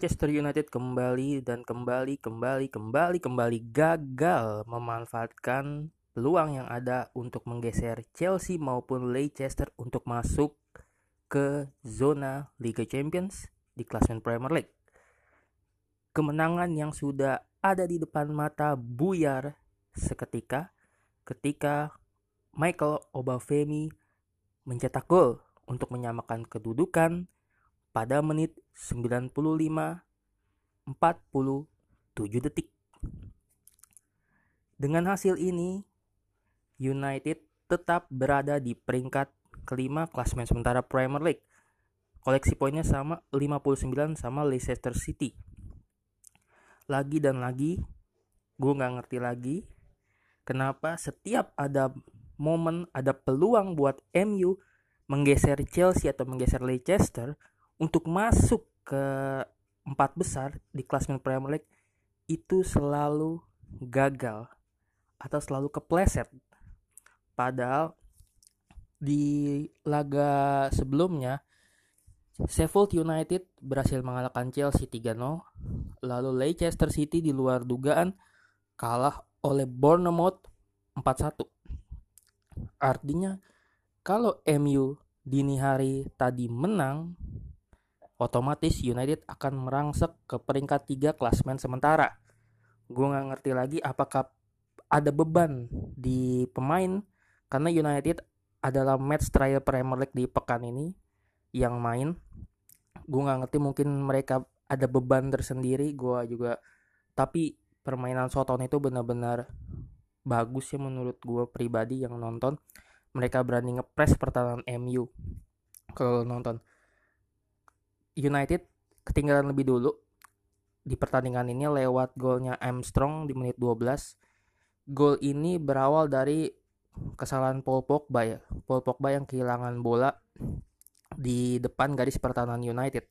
Manchester United kembali dan kembali, kembali, kembali, kembali gagal memanfaatkan peluang yang ada untuk menggeser Chelsea maupun Leicester untuk masuk ke zona Liga Champions di klasemen Premier League. Kemenangan yang sudah ada di depan mata buyar seketika ketika Michael Obafemi mencetak gol untuk menyamakan kedudukan pada menit 95 47 detik. Dengan hasil ini, United tetap berada di peringkat kelima klasmen sementara Premier League. Koleksi poinnya sama 59 sama Leicester City. Lagi dan lagi, gue nggak ngerti lagi kenapa setiap ada momen, ada peluang buat MU menggeser Chelsea atau menggeser Leicester, untuk masuk ke empat besar di klasmen Premier League itu selalu gagal atau selalu kepleset. Padahal di laga sebelumnya Sheffield United berhasil mengalahkan Chelsea 3-0, lalu Leicester City di luar dugaan kalah oleh Bournemouth 4-1. Artinya kalau MU dini hari tadi menang, otomatis United akan merangsek ke peringkat 3 klasmen sementara. Gue nggak ngerti lagi apakah ada beban di pemain karena United adalah match trial Premier League di pekan ini yang main. Gue nggak ngerti mungkin mereka ada beban tersendiri. Gue juga tapi permainan Soton itu benar-benar bagus ya menurut gue pribadi yang nonton. Mereka berani ngepres pertahanan MU kalau nonton United ketinggalan lebih dulu di pertandingan ini lewat golnya Armstrong di menit 12. Gol ini berawal dari kesalahan Paul Pogba ya. Paul Pogba yang kehilangan bola di depan garis pertahanan United.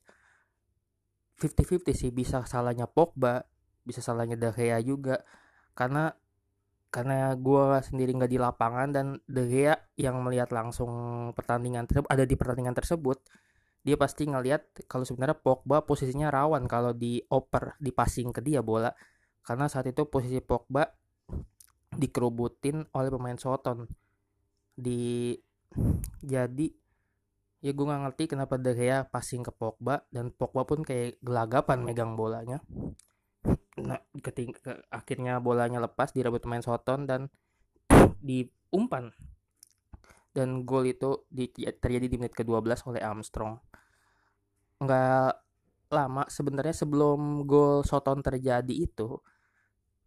50-50 sih bisa salahnya Pogba, bisa salahnya De Gea juga karena karena gue sendiri nggak di lapangan dan De Gea yang melihat langsung pertandingan ada di pertandingan tersebut dia pasti ngelihat kalau sebenarnya Pogba posisinya rawan kalau dioper passing ke dia bola. Karena saat itu posisi Pogba dikerubutin oleh pemain Soton. Di jadi ya gue nggak ngerti kenapa De Gea passing ke Pogba dan Pogba pun kayak gelagapan megang bolanya. Nah ketika akhirnya bolanya lepas direbut pemain Soton dan diumpan dan gol itu di, terjadi di menit ke-12 oleh Armstrong. Nggak lama sebenarnya sebelum gol Soton terjadi itu,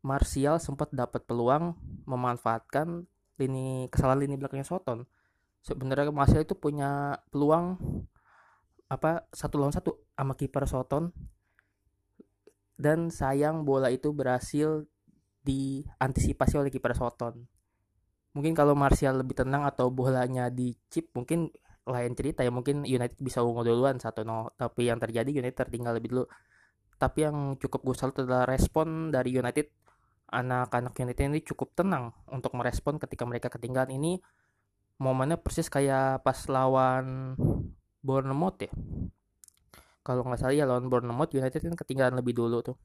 Martial sempat dapat peluang memanfaatkan lini kesalahan lini belakangnya Soton. Sebenarnya Martial itu punya peluang apa satu lawan satu sama kiper Soton dan sayang bola itu berhasil diantisipasi oleh kiper Soton mungkin kalau Martial lebih tenang atau bolanya di chip mungkin lain cerita ya. Mungkin United bisa unggul duluan satu no tapi yang terjadi United tertinggal lebih dulu. Tapi yang cukup gue salut adalah respon dari United. Anak-anak United ini cukup tenang untuk merespon ketika mereka ketinggalan. Ini momennya persis kayak pas lawan Bournemouth ya. Kalau nggak salah ya lawan Bournemouth United kan ketinggalan lebih dulu tuh.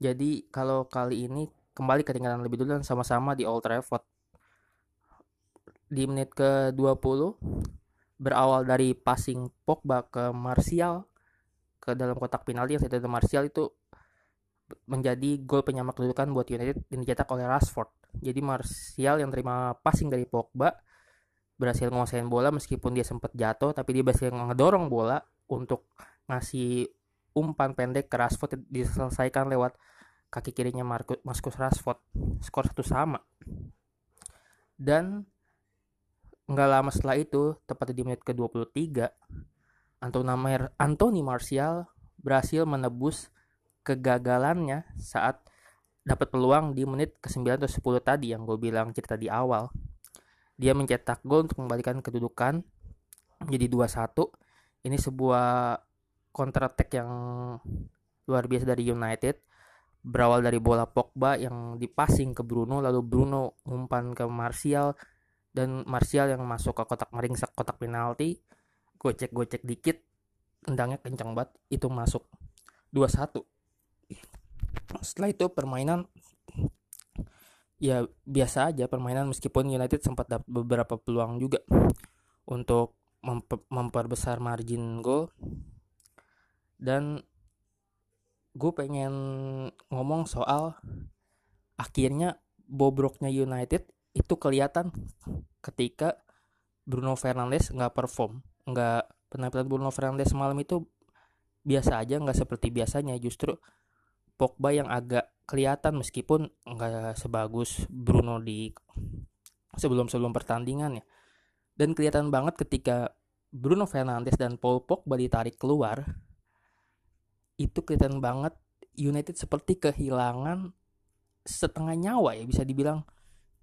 Jadi kalau kali ini kembali ketinggalan lebih dulu dan sama-sama di Old Trafford. Di menit ke-20 berawal dari passing Pogba ke Martial ke dalam kotak penalti yang itu Martial itu menjadi gol penyama kedudukan buat United dan dicetak oleh Rashford. Jadi Martial yang terima passing dari Pogba berhasil menguasain bola meskipun dia sempat jatuh tapi dia berhasil ngedorong bola untuk ngasih umpan pendek ke Rashford diselesaikan lewat kaki kirinya Marcus, Rashford skor satu sama. Dan nggak lama setelah itu tepat di menit ke-23 Anthony Martial berhasil menebus kegagalannya saat dapat peluang di menit ke-9 atau 10 tadi yang gue bilang cerita di awal. Dia mencetak gol untuk membalikan kedudukan menjadi 2-1 ini sebuah counter attack yang luar biasa dari United berawal dari bola Pogba yang dipassing ke Bruno lalu Bruno umpan ke Martial dan Martial yang masuk ke kotak meringsek kotak penalti. Gocek-gocek dikit tendangnya kencang banget itu masuk 2-1 setelah itu permainan ya biasa aja permainan meskipun United sempat dapat beberapa peluang juga untuk memper memperbesar margin gol. Dan gue pengen ngomong soal akhirnya bobroknya United itu kelihatan ketika Bruno Fernandes nggak perform nggak penampilan Bruno Fernandes malam itu biasa aja nggak seperti biasanya justru Pogba yang agak kelihatan meskipun nggak sebagus Bruno di sebelum-sebelum pertandingan ya. Dan kelihatan banget ketika Bruno Fernandes dan Paul Pogba ditarik keluar, itu kelihatan banget United seperti kehilangan setengah nyawa ya bisa dibilang.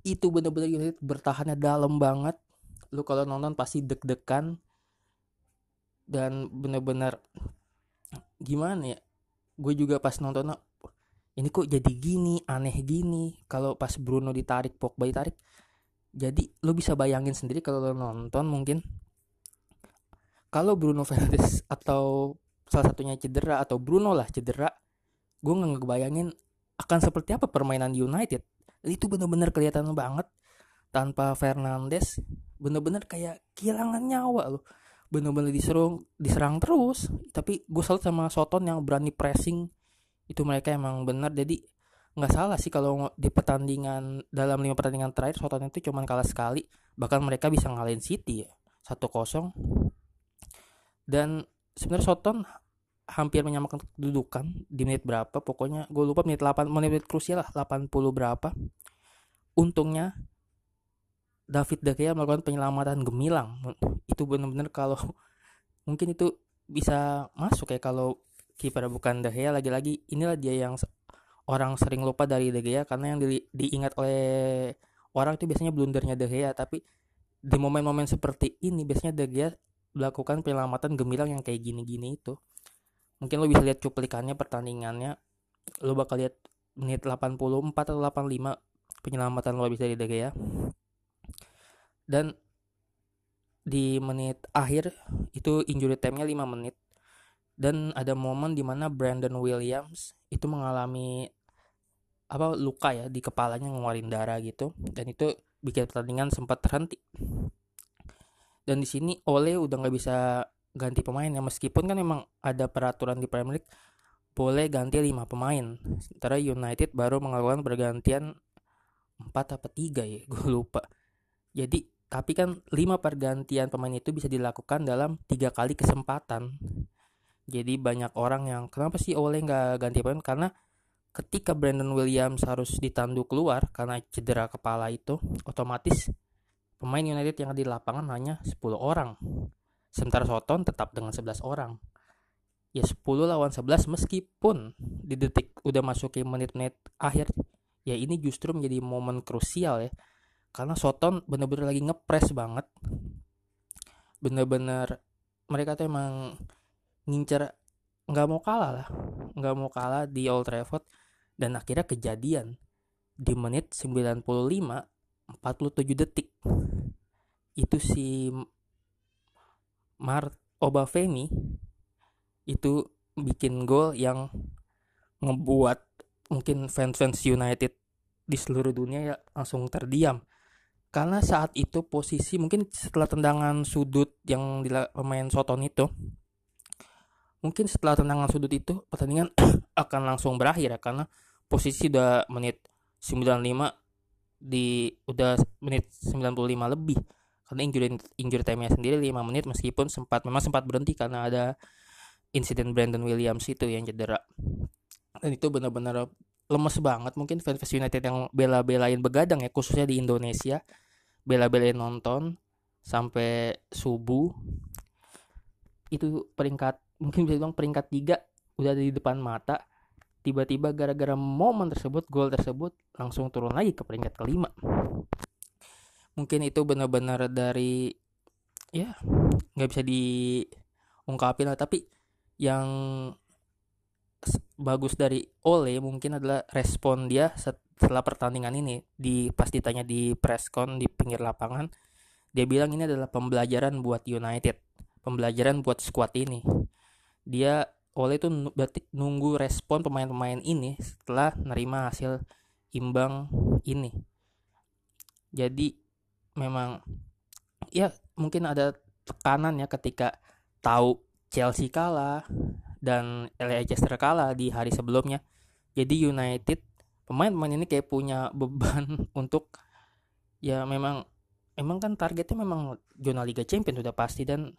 Itu benar-benar United bertahannya dalam banget. Lu kalau nonton pasti deg-degan. Dan benar-benar gimana ya gue juga pas nonton ini kok jadi gini aneh gini. Kalau pas Bruno ditarik Pogba ditarik jadi lo bisa bayangin sendiri kalau lo nonton mungkin kalau Bruno Fernandes atau salah satunya cedera atau Bruno lah cedera gue nggak ngebayangin akan seperti apa permainan United. Itu bener-bener kelihatan banget tanpa Fernandes bener-bener kayak kehilangan nyawa lo bener-bener diserang diserang terus. Tapi gue salut sama Soton yang berani pressing. Itu mereka emang benar jadi nggak salah sih kalau di pertandingan dalam lima pertandingan terakhir Southampton itu cuma kalah sekali. Bahkan mereka bisa ngalahin City ya satu kosong. Dan sebenarnya Soton hampir menyamakan kedudukan di menit berapa pokoknya gue lupa menit 8 menit, menit krusial lah 80 berapa. Untungnya David De Gea melakukan penyelamatan gemilang. Itu benar-benar kalau mungkin itu bisa masuk ya kalau kiper bukan De Gea. Lagi-lagi inilah dia yang orang sering lupa dari De Gea karena yang di, diingat oleh orang itu biasanya blundernya De Gea. Tapi di momen-momen seperti ini biasanya De Gea melakukan penyelamatan gemilang yang kayak gini-gini itu. Mungkin lo bisa lihat cuplikannya pertandingannya. Lo bakal lihat menit 84 atau 85 penyelamatan biasa dari De Gea. Dan di menit akhir itu injury time-nya 5 menit. Dan ada momen di mana Brandon Williams itu mengalami apa luka ya di kepalanya ngeluarin darah gitu. Dan itu bikin pertandingan sempat terhenti dan di sini Ole udah nggak bisa ganti pemain ya. Meskipun kan memang ada peraturan di Premier League boleh ganti 5 pemain. Sementara United baru melakukan pergantian 4 apa 3 ya gue lupa. Jadi tapi kan 5 pergantian pemain itu bisa dilakukan dalam tiga kali kesempatan. Jadi banyak orang yang kenapa sih Ole nggak ganti pemain? Karena ketika Brandon Williams harus ditandu keluar karena cedera kepala itu otomatis pemain United yang di lapangan hanya 10 orang. Sementara Soton tetap dengan 11 orang. Ya 10 lawan 11 meskipun di detik udah masuki menit-menit akhir ya ini justru menjadi momen krusial ya. Karena Soton bener-bener lagi ngepres banget. Bener-bener mereka tuh emang ngincer nggak mau kalah lah. Nggak mau kalah di Old Trafford dan akhirnya kejadian di menit 95 47 detik. Itu si Mar Obafemi itu bikin gol yang ngebuat mungkin fans-fans United di seluruh dunia ya langsung terdiam. Karena saat itu posisi mungkin setelah tendangan sudut yang di pemain Soton itu mungkin setelah tendangan sudut itu pertandingan akan langsung berakhir ya karena posisi udah menit 95 di udah menit 95 lebih. Karena injury injury time-nya sendiri 5 menit meskipun sempat memang sempat berhenti karena ada insiden Brandon Williams itu yang cedera. Dan itu benar-benar lemes banget. Mungkin fans United yang bela-belain begadang ya khususnya di Indonesia. Bela-belain nonton sampai subuh. Itu peringkat mungkin bisa bilang peringkat tiga udah ada di depan mata tiba-tiba gara-gara momen tersebut gol tersebut langsung turun lagi ke peringkat kelima. Mungkin itu benar-benar dari ya nggak bisa diungkapin lah tapi yang bagus dari Ole mungkin adalah respon dia setelah pertandingan ini. Di pas ditanya di presscon di pinggir lapangan dia bilang ini adalah pembelajaran buat United pembelajaran buat squad ini. Dia oleh itu berarti nunggu respon pemain-pemain ini setelah nerima hasil imbang ini. Jadi memang ya mungkin ada tekanan ya ketika tahu Chelsea kalah dan Leicester kalah di hari sebelumnya. Jadi United pemain-pemain ini kayak punya beban untuk ya memang emang kan targetnya memang zona Liga Champions sudah pasti dan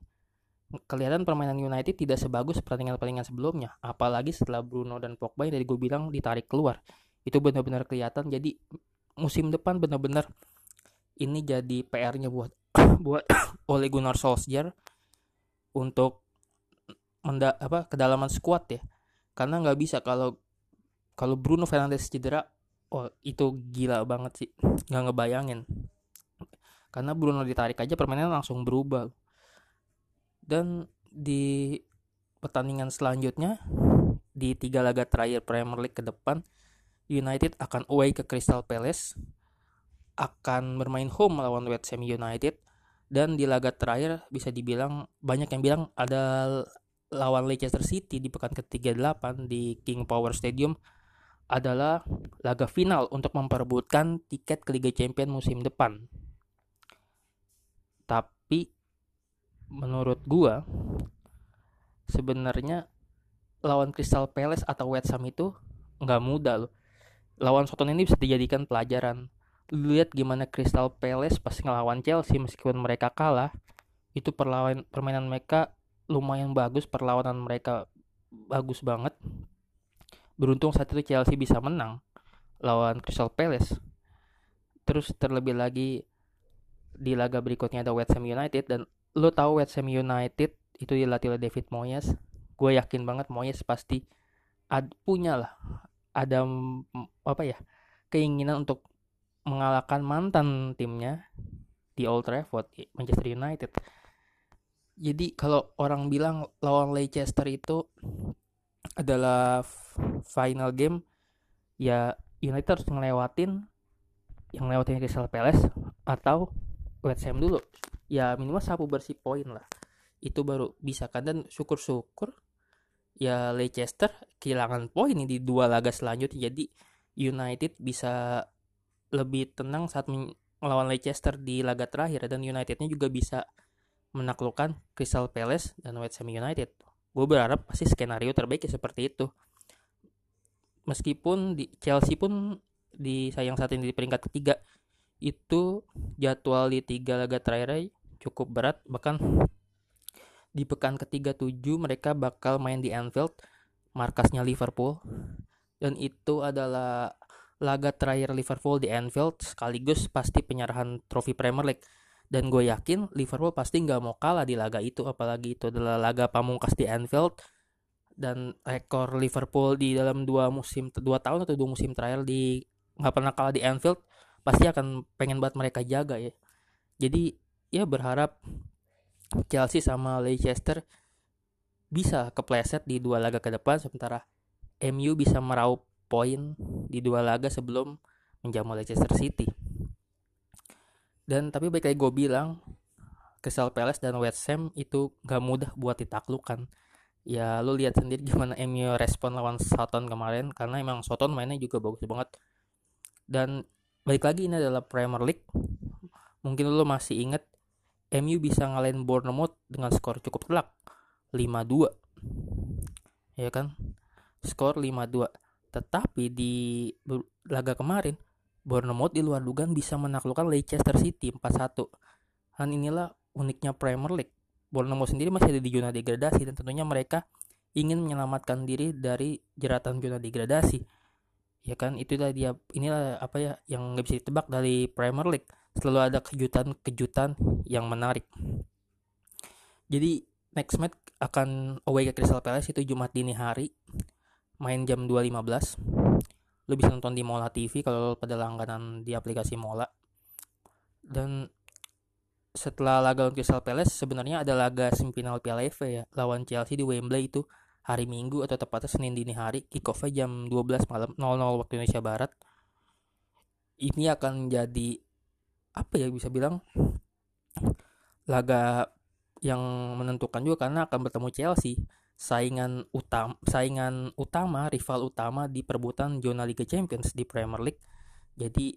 kelihatan permainan United tidak sebagus pertandingan-pertandingan sebelumnya apalagi setelah Bruno dan Pogba yang dari gue bilang ditarik keluar. Itu benar-benar kelihatan. Jadi musim depan benar-benar ini jadi PR-nya buat buat oleh Gunnar Solskjaer untuk menda apa kedalaman squad ya. Karena nggak bisa kalau kalau Bruno Fernandes cedera oh itu gila banget sih. Nggak ngebayangin. Karena Bruno ditarik aja permainan langsung berubah dan di pertandingan selanjutnya di tiga laga terakhir Premier League ke depan United akan away ke Crystal Palace akan bermain home melawan West Ham United dan di laga terakhir bisa dibilang banyak yang bilang ada lawan Leicester City di pekan ke-38 di King Power Stadium adalah laga final untuk memperebutkan tiket ke Liga Champions musim depan. Tapi menurut gua sebenarnya lawan Crystal Palace atau West Ham itu nggak mudah loh. Lawan Soton ini bisa dijadikan pelajaran. Lihat gimana Crystal Palace pas ngelawan Chelsea meskipun mereka kalah, itu perlawan permainan mereka lumayan bagus, perlawanan mereka bagus banget. Beruntung saat itu Chelsea bisa menang lawan Crystal Palace. Terus terlebih lagi di laga berikutnya ada West Ham United dan lo tahu West Ham United itu dilatih oleh David Moyes? Gue yakin banget Moyes pasti ad, punya lah ada apa ya keinginan untuk mengalahkan mantan timnya di Old Trafford Manchester United. Jadi kalau orang bilang lawan Leicester itu adalah final game ya United harus ngelewatin yang lewatin Crystal Palace atau West Ham dulu ya minimal sapu bersih poin lah. Itu baru bisa kan dan syukur-syukur ya Leicester kehilangan poin di dua laga selanjutnya. Jadi United bisa lebih tenang saat melawan Leicester di laga terakhir dan Unitednya juga bisa menaklukkan Crystal Palace dan West Ham United. Gue berharap pasti skenario terbaiknya seperti itu. Meskipun di Chelsea pun di sayang saat ini di peringkat ketiga itu jadwal di tiga laga terakhir cukup berat bahkan di pekan ketiga tujuh mereka bakal main di Anfield markasnya Liverpool. Dan itu adalah laga terakhir Liverpool di Anfield sekaligus pasti penyerahan trofi Premier League. Dan gue yakin Liverpool pasti nggak mau kalah di laga itu apalagi itu adalah laga pamungkas di Anfield. Dan rekor Liverpool di dalam dua musim dua tahun atau dua musim terakhir di nggak pernah kalah di Anfield pasti akan pengen buat mereka jaga ya. Jadi ya berharap Chelsea sama Leicester bisa kepleset di dua laga ke depan sementara MU bisa meraup poin di dua laga sebelum menjamu Leicester City. Dan tapi baik kayak gue bilang, Crystal Palace dan West Ham itu gak mudah buat ditaklukkan. Ya lu lihat sendiri gimana MU respon lawan Southampton kemarin karena emang Southampton mainnya juga bagus banget. Dan balik lagi ini adalah Premier League. Mungkin lu masih inget MU bisa ngalahin Bournemouth dengan skor cukup telak 5-2 ya kan? Skor 5-2 tetapi di laga kemarin Bournemouth di luar dugaan bisa menaklukkan Leicester City 4-1 dan inilah uniknya Premier League. Bournemouth sendiri masih ada di zona degradasi dan tentunya mereka ingin menyelamatkan diri dari jeratan zona degradasi. Ya kan? Itulah dia inilah apa ya yang nggak bisa ditebak dari Premier League selalu ada kejutan-kejutan yang menarik. Jadi next match akan away ke Crystal Palace itu Jumat dini hari main jam 2.15 lu bisa nonton di Mola TV kalau pada langganan di aplikasi Mola. Dan setelah laga lawan Crystal Palace sebenarnya ada laga semifinal Piala FA ya lawan Chelsea di Wembley itu hari Minggu atau tepatnya Senin dini hari. Kick off jam 12 malam 00 waktu Indonesia Barat. Ini akan jadi apa ya bisa bilang laga yang menentukan juga karena akan bertemu Chelsea. Saingan utama saingan utama rival utama di perebutan zona Liga Champions di Premier League. Jadi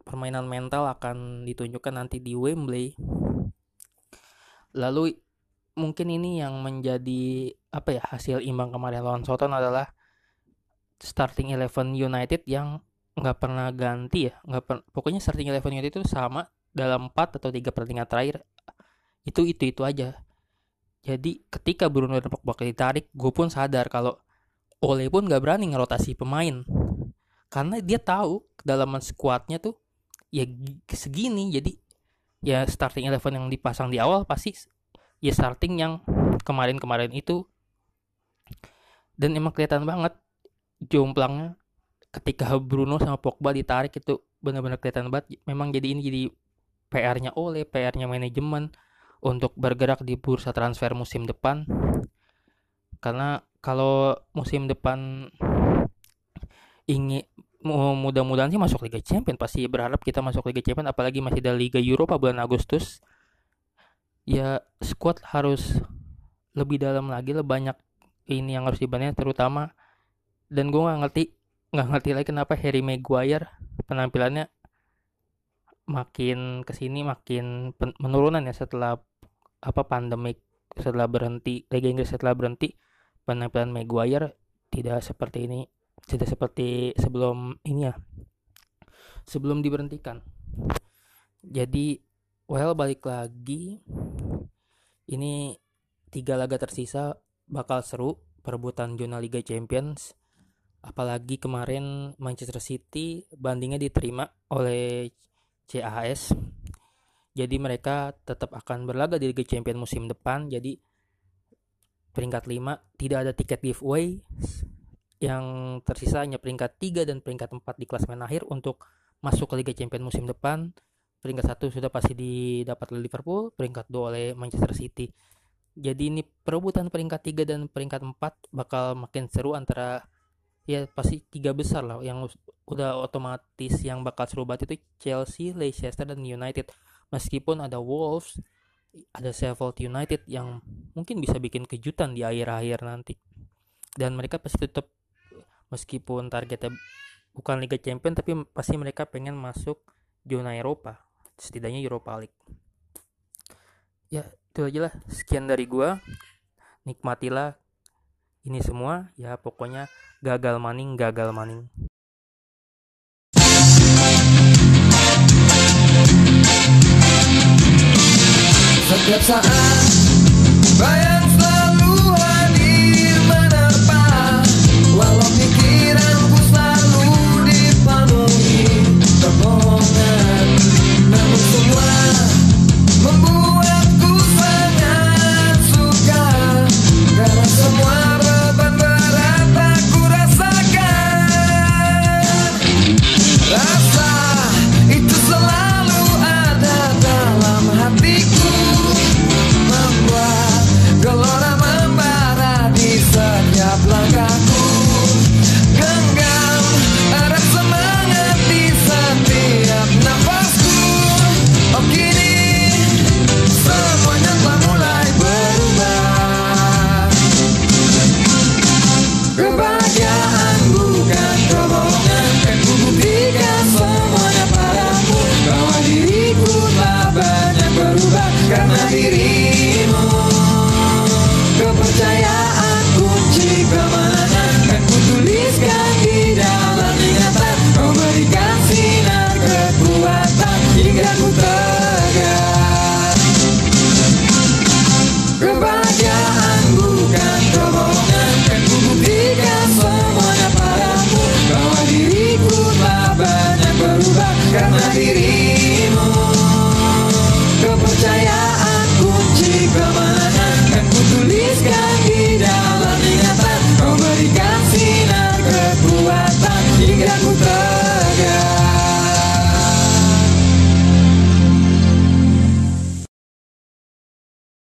permainan mental akan ditunjukkan nanti di Wembley. Lalu mungkin ini yang menjadi apa ya hasil imbang kemarin lawan Soton adalah starting eleven United yang nggak pernah ganti ya nggak per, pokoknya starting eleven itu sama dalam 4 atau tiga pertandingan terakhir. Itu itu itu aja. Jadi ketika Bruno dan Pogba ditarik gue pun sadar kalau Ole pun nggak berani ngerotasi pemain. Karena dia tahu kedalaman skuadnya tuh ya segini. Jadi ya starting eleven yang dipasang di awal pasti ya starting yang kemarin-kemarin itu. Dan emang kelihatan banget jomplangnya ketika Bruno sama Pogba ditarik itu benar-benar kelihatan banget. Memang jadi ini jadi PR-nya oleh PR-nya manajemen untuk bergerak di bursa transfer musim depan. Karena kalau musim depan ingin mudah-mudahan sih masuk Liga Champion pasti berharap kita masuk Liga Champion apalagi masih ada Liga Eropa bulan Agustus. Ya squad harus lebih dalam lagi lebih banyak ini yang harus dibangun terutama. Dan gue nggak ngerti nggak ngerti lagi kenapa Harry Maguire penampilannya makin ke sini makin menurunan ya setelah apa pandemik setelah berhenti Liga Inggris setelah berhenti penampilan Maguire tidak seperti ini tidak seperti sebelum ini ya sebelum diberhentikan. Jadi well balik lagi ini tiga laga tersisa bakal seru perebutan zona Liga Champions apalagi kemarin Manchester City bandingnya diterima oleh CAS jadi mereka tetap akan berlaga di Liga Champions musim depan. Jadi peringkat 5 tidak ada tiket giveaway. Yang tersisa hanya peringkat 3 dan peringkat 4 di klasemen akhir untuk masuk ke Liga Champions musim depan. Peringkat satu sudah pasti didapat oleh Liverpool peringkat 2 oleh Manchester City. Jadi ini perebutan peringkat 3 dan peringkat 4 bakal makin seru antara ya pasti tiga besar lah yang udah otomatis yang bakal seru banget itu Chelsea, Leicester dan United. Meskipun ada Wolves, ada Sheffield United yang mungkin bisa bikin kejutan di akhir-akhir nanti. Dan mereka pasti tetap meskipun targetnya bukan Liga Champions tapi pasti mereka pengen masuk zona Eropa, setidaknya Europa League. Ya, itu aja lah. Sekian dari gua. Nikmatilah ini semua ya pokoknya gagal maning gagal maning. Setiap saat bayang